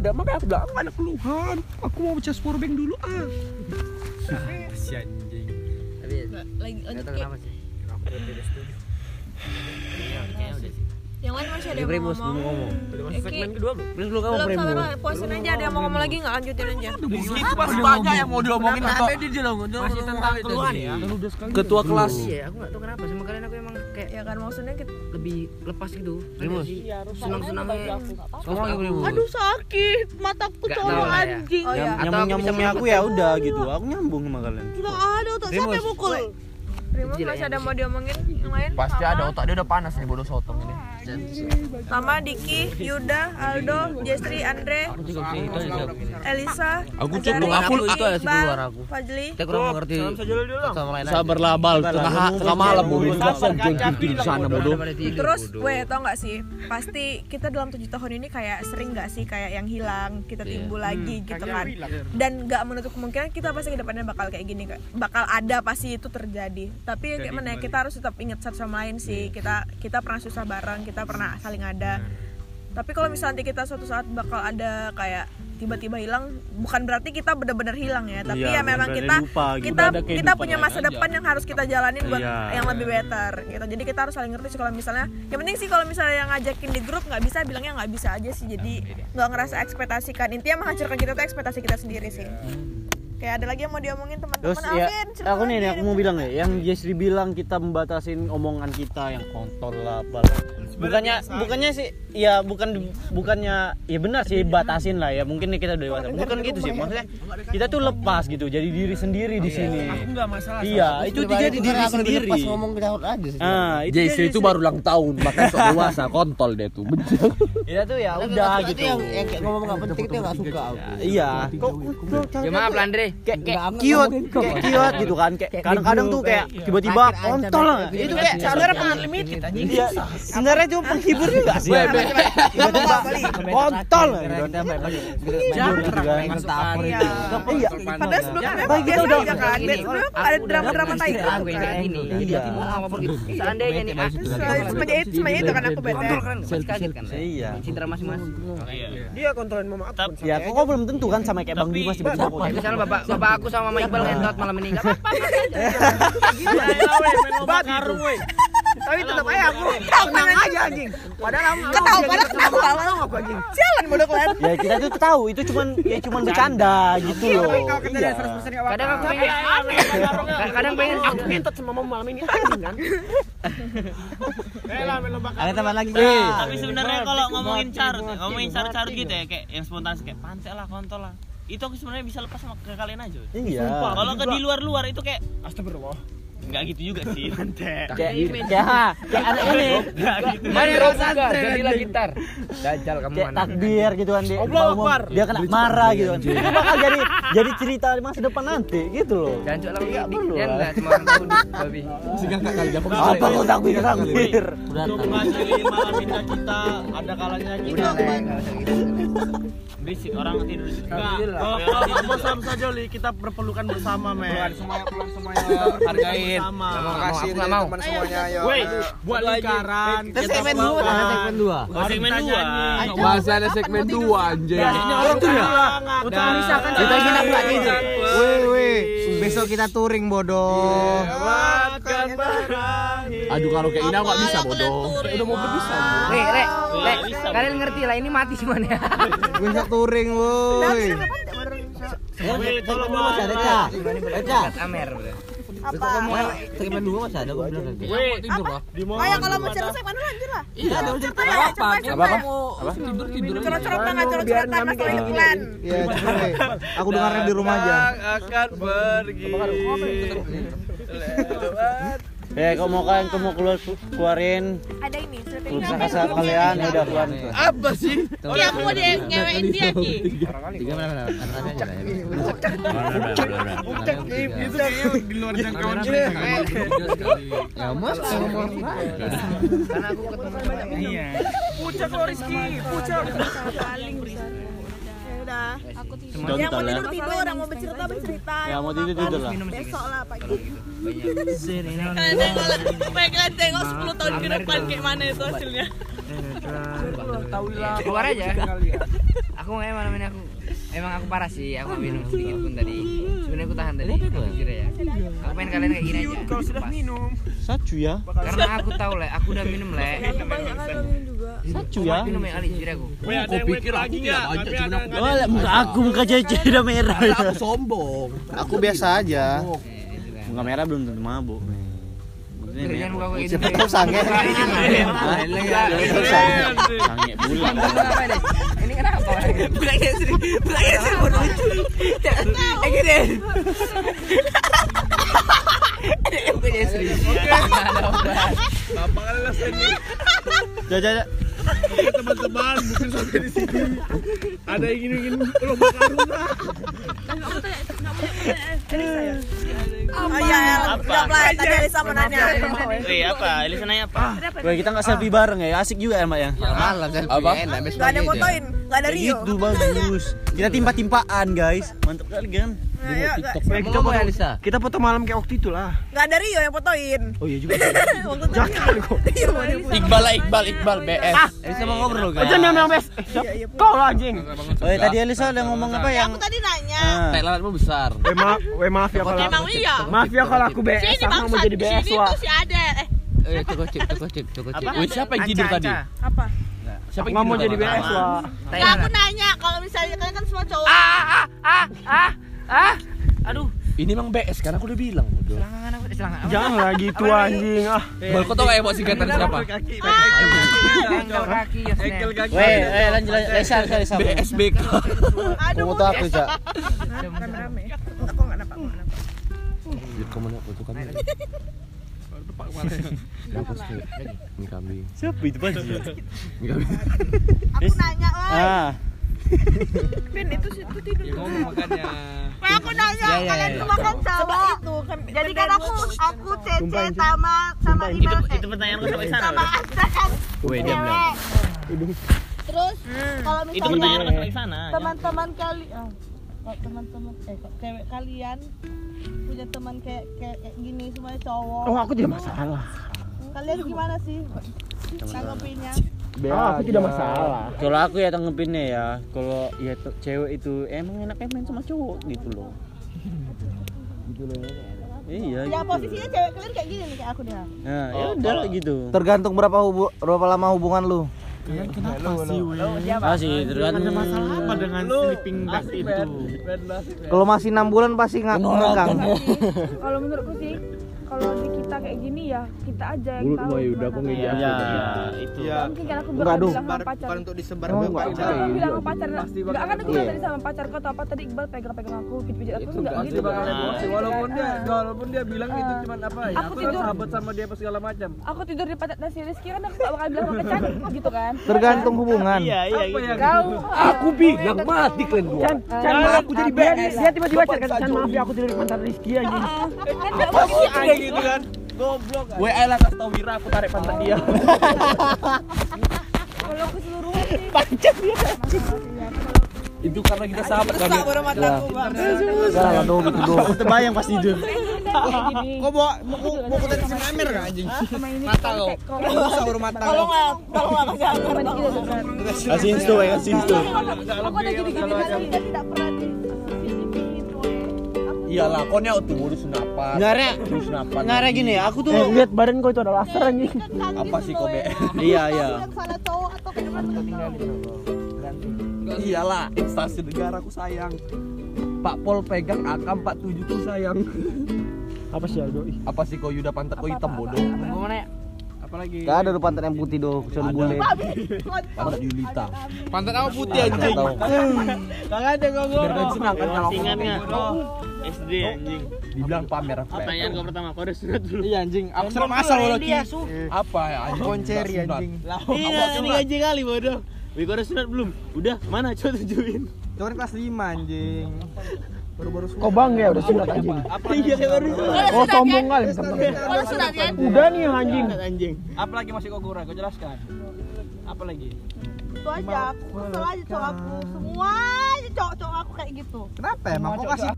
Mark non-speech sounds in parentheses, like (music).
beda makanya aku bilang nggak ada keluhan aku mau baca powerbank dulu ah si anjing Tapi lagi lanjut tahu Ki. kenapa sih. Iya, masih ada yang mau belum ngomong. ngomong. segmen kedua belum? Please lu kamu belum Primus. sabar puasin aja ada yang mau ngomong lagi nggak? Lanjutin aja. itu masih banyak yang mau diomongin atau masih tentang keluhan ya? ketua kelas. Iya, aku nggak tahu kenapa sama kalian aku emang kayak ya kan maksudnya kita lebih lepas gitu. Primus. Senang-senangnya. Ngomong lagi Primus. aduh sakit. Mataku lah ya. anjing. Oh ya Atau aku bisa nyambung-nyambungnya aku ya udah gitu. Aku nyambung sama kalian. Nggak ada otak. Siapa yang mukul? Primus masih yang ada mau diomongin? Yang lain? Pasti ada otak dia udah panas nih bodoh sotong ini sama Diki, Yuda, Aldo, Jestri, Andre. Elisa, Aku cukup, aku itu Iqbal, keluar aku. Fajli, Kita kurang mengerti sama lain aja. sabarlah bal tengah tengah malam bodoh di sana bodoh Terus, weh, tau gak sih? Pasti kita dalam tujuh tahun ini kayak sering gak sih kayak yang hilang, kita Iya. timbul lagi gitu kan. Dan gak menutup kemungkinan kita pasti ke depannya bakal kayak gini, bakal ada pasti itu terjadi. Tapi kayak mana ya, kita harus tetap ingat satu sama lain sih. Kita kita pernah susah bareng, kita pernah saling ada. Tapi kalau misalnya nanti kita suatu saat bakal ada kayak tiba-tiba hilang, bukan berarti kita benar-benar hilang ya. Tapi Iya, ya memang kita lupa gitu. kita Ada kita punya masa aja. depan yang harus kita jalanin buat Iya. yang lebih better gitu jadi kita harus saling ngerti sih kalau misalnya yang penting sih kalau misalnya yang ngajakin di grup nggak bisa bilangnya nggak bisa aja sih jadi nggak ngerasa ekspektasikan intinya menghancurkan kita tuh ekspektasi kita sendiri sih kayak ada lagi yang mau diomongin Terus teman-teman ya, Alvin aku nih, aku mau bilang nih, yang Jesri bilang kita membatasin omongan kita yang kontol lah, apalah. Bukannya, bukannya sih, ya bukan, bukannya, ya benar sih batasin lah ya. Mungkin nih kita udah dewasa. Bukan gitu sih, maksudnya kita tuh lepas gitu, jadi diri sendiri di sini. nggak masalah Iya, itu dia di diri sendiri. Pas ngomong kita aja sih. Ah, itu Jesse dia itu baru ulang tahun makanya sok dewasa kontol dia tuh benci (laughs) Ya tuh ya udah gitu. Yang yang kayak ngomong nggak penting itu nggak suka aku. Iya. Kok Ya maaf lah Andre. kayak ngomongin kayak cute gitu kan. Kayak kadang-kadang tuh kayak tiba-tiba kontol Itu gitu. kayak sebenarnya Iya. unlimited Iya. Sebenarnya itu penghibur juga sih. Tiba-tiba kontol gitu. Gitu kan. Iya. Iya. padahal sebelumnya biasa aja kan ada drama-drama nggak tai kan. Iya. Gitu. Seandainya nih semuanya itu semuanya itu kan aku bete kan kaget kan. Iya. Citra masing-masing. dia kontrolin mama aku Ya kok belum tentu kan sama kayak Bang Dimas tiba-tiba misalnya bapak bapak aku sama Mama Iqbal ngentot malam ini enggak apa-apa. Tapi tetap aja aku tenang aja anjing. Padahal aku ketawa padahal ketawa. aku anjing. Jalan bodoh kalian. Ya kita tuh tahu itu cuman ya cuman bercanda. gitu loh. Iya. Kadang aku pengen kadang pengen aku ngentot sama mama malam ini anjing kan? Ada tambahan lagi Tapi sebenarnya kalau ngomongin carut, ya, ngomongin carut-carut gitu ya, kayak yang spontan kayak pantai lah, kontol lah. Itu aku sebenarnya bisa lepas sama ke kalian aja. Iya. Kalau ke di luar-luar itu kayak astagfirullah nggak gitu juga sih. (laughs) Kayak kayak ha, kayak anak ini. main rock buka jadilah gitar. Dajal kamu kayak anak. takbir gitu kan dia Akbar. dia kena marah gitu kan itu bakal jadi jadi cerita di masa depan nanti gitu loh. Jangan cok lagi Nggak perlu Jangan lah. enggak cuma tahu babi. apa kau takbir takbir? Untuk mengakhiri malam indah kita ada kalanya kita berisik orang tidur di kalau bosan saja li. Kita berpelukan bersama men. semuanya pulang semuanya. Hargain sama. Aku nggak mau. semuanya ayo Woi, buat lingkaran. Kita segmen dua, ada segmen dua. Oh, segmen dua. Bahasa ada segmen 2 anjing. Tuh ya misalkan Kita kita nggak tidur. Weh weh, besok kita touring bodoh. Aduh kalau kayak ini aku nggak bisa bodoh. Udah mau bisa. Rek, Rek, bisa, kalian ngerti lah ini mati cuman (laughs) ya. Besok touring woi. Masih ada Amer. dua masih ada bilang kalau mau cerita lanjut lah? Iya, ada cerita. tidur tidur. Iya. Aku dengarnya di rumah aja. akan pergi ya kalau mau kalian kamu keluar keluarin? Ada ini keluh kesah kalian ya udah keluar apa sih? Aku mau dia ngewein dia Ki. Tiga mana? Itu kayaknya di luar jangkauan Ya mas, kalau mau Karena aku ketemu banyak iya. Pucak lo Rizky, pucak. paling ya udah. Aku tidur. Contoh yang mau lah. tidur tidur yang mau bercerita bercerita. Ya, yang mau tidur, tidur lah. besok lah pagi kalian tengok lah. Kalian tengok 10 tahun ke depan kayak mana itu hasilnya. Keluar aja. Aku aku emang namanya aku emang aku parah sih. Aku nggak minum sedikit pun tadi. Sebenarnya aku tahan tadi. Jujur ya. Aku pengen kalian kayak gini aja. Kalau sudah minum. Sacu ya. karena aku tahu le. Aku udah minum le Sacu aku ya. ya ada yang pikir aku tidak banyak cuman aku Oh, lah, muka aku muka cece udah merah. aku sombong. Aku biasa aja. Kan. Muka merah belum tentu mabuk. Muka aku gitu Siapa tahu sange. Sange bulan. apa deh ini kenapa bulanya seri bulanya seri mau lucu eh gini ada obat Gampang kali lah ini. Jaja. Oke teman-teman, mungkin sampai di sini. Ada yang ingin lomba karuna. oh iya ya jawab lah tadi Elisa mau nanya Wih, apa? Elisa nanya apa? Wah, kita nggak selfie bareng ya. Asik juga ya, Mak ya. Malah Apa? nggak ada fotoin nggak ada Rio Itu bagus. Kita timpa-timpaan, guys. Mantap kali kan? Nah, ya, nggak kita foto, kita foto malam kayak waktu itu lah. nggak ada Rio yang fotoin. Oh iya juga. (laughs) waktu itu dia foto. Iqbal lah, Iqbal, Iqbal, BS. Elisa mau ngobrol kan? Aja memang BS. Kau lah anjing. Oh, tadi Elisa udah ngomong apa yang aku tadi nanya. Ah. lalatmu besar. Eh maaf, weh maaf ya kalau emang iya. maaf ya kalau aku BS sama mau jadi BS sini wah. tuh si ada eh. Eh cukup cip cukup cip cukup cip Wih, siapa yang tidur tadi? apa? Siapa yang mau jadi BS wah? Nggak, aku nanya. Kalau misalnya kalian kan semua cowok Ini emang BS kan aku udah bilang. selangan aku selangan apa Janganlah gitu anjing ah. Bal kau tau gak emosi singkatan siapa? Kaki Yosnya Weh, eh lanjut lanjut. Lesa, Lesa, Lesa. BSBK. aduh Foto aku, Cak. rame-rame enggak nampak Ke mana aku tuh kan? Ini kambing. Siapa itu Panji? Ini kambing. aku nanya woi Ah, Pin itu situ tidur. Ngomong makanya. Woi, aku nanya Ya, ya, kalian ya. semua kan cowok. Itu kan jadi kan aku aku cece sama sama Itu Iman itu pertanyaan lu sampai sana. sama loh. Astra kan Weh, diam cewek. terus kalau Itu misalnya pertanyaan lu sampai sana. teman-teman kali ah, kok teman-teman eh kok cewek kalian punya teman kayak kayak, kayak gini semuanya cowok. Oh aku tidak masalah. kalian gimana sih? Tanggapinnya Ah, aku tidak masalah. Kalau aku ya tanggepinnya ya, kalau ya tuh cewek itu emang enak main sama cowok gitu loh. gitu loh. Iya. ya gitu. posisinya cewek kalian kayak gini nih kayak aku deh Nah, ya udah lah gitu. Tergantung berapa hubu berapa lama hubungan lu. Ah sih, tergantung Apa dengan sleeping bag itu? Kalau masih enam bulan pasti nggak megang. kalau menurutku sih kalau di kita kayak gini ya kita aja yang tahu gimana. Ya, ya, itu. Nggak mungkin kan aku Enggak, bilang sama pacar untuk disebar Oh, ke enggak, pacar. Aku bilang sama pacar nggak akan aku bilang Iya. tadi sama pacarku atau apa tadi Iqbal pegang-pegang aku pijit-pijit aku nggak gitu bakal kan. emosi walaupun dia walaupun dia bilang itu cuman apa ya? Aku Aku kan tidur. sahabat sama dia apa segala macam. aku tidur di pacar nasi Rizky kan aku nggak bakal bilang sama pacar gitu kan Tergantung hubungan. Iya, iya Apa gitu. ya? kau Aku bilang mati kalian Can maaf aku jadi BS. Dia tiba-tiba kan, Can maaf ya aku tidur di pantat Rizky anjing. kan nggak mungkin gitu kan. Goblok. Gue lah kasih tau Wira aku tarik pantat dia. (laughs) kalau keseluruhan sih Itu karena kita sahabat kan. rusak baru mataku bang Enggak lah, do gitu do. Terbayang pas tidur. kayak gini Kok bawa mau mau kita di sini Amir enggak anjing? sama ini mata lo Rusak baru mata. tolong nggak tolong nggak kasih aku kan Kasih insto, ya, kasih insto. aku ada gini-gini dia tidak pernah aku Iyalah, kau nih tuh urus napas. Ngarek, Urus napas. ngarek gini ya. Aku tuh Eh, lihat badan kau itu ada laser anjing. kan Apa sih kau. BS? Iya, iya. Salah cowok atau Iyalah, instansi negara aku sayang. Pak Pol pegang AK-47 tuh sayang. Apa sih Aldo? Apa sih kau Yuda pantat kau hitam bodoh? Gimana ya Apalagi Enggak ada do pantat yang putih do, kecuali bule. pantat Yulita. Pantat apa putih anjing? Enggak ada kau Biar kau senang kan kalau nggak? SD anjing. Dibilang pamer flat. Pertanyaan kau pertama, kau udah sunat dulu. Iya anjing, aku serem asal lagi. Apa ya anjing? Konceri anjing. Iya, ini gaji kali bodoh. Wih, kau udah sunat belum? Udah, mana? Coba tunjukin. Itu kan kelas 5 anjing. Baru-baru Kau bangga ya udah sunat anjing. Iya, kayak baru sunat. Oh sombong kali teman. kalau sudah ya Udah nih anjing. Anjing. Apa lagi masih kau kurang? Kau jelaskan. Apa lagi? itu aja aku kesel aja cowok aku semua aja cowok-cowok aku kayak gitu Kenapa emang kok kasih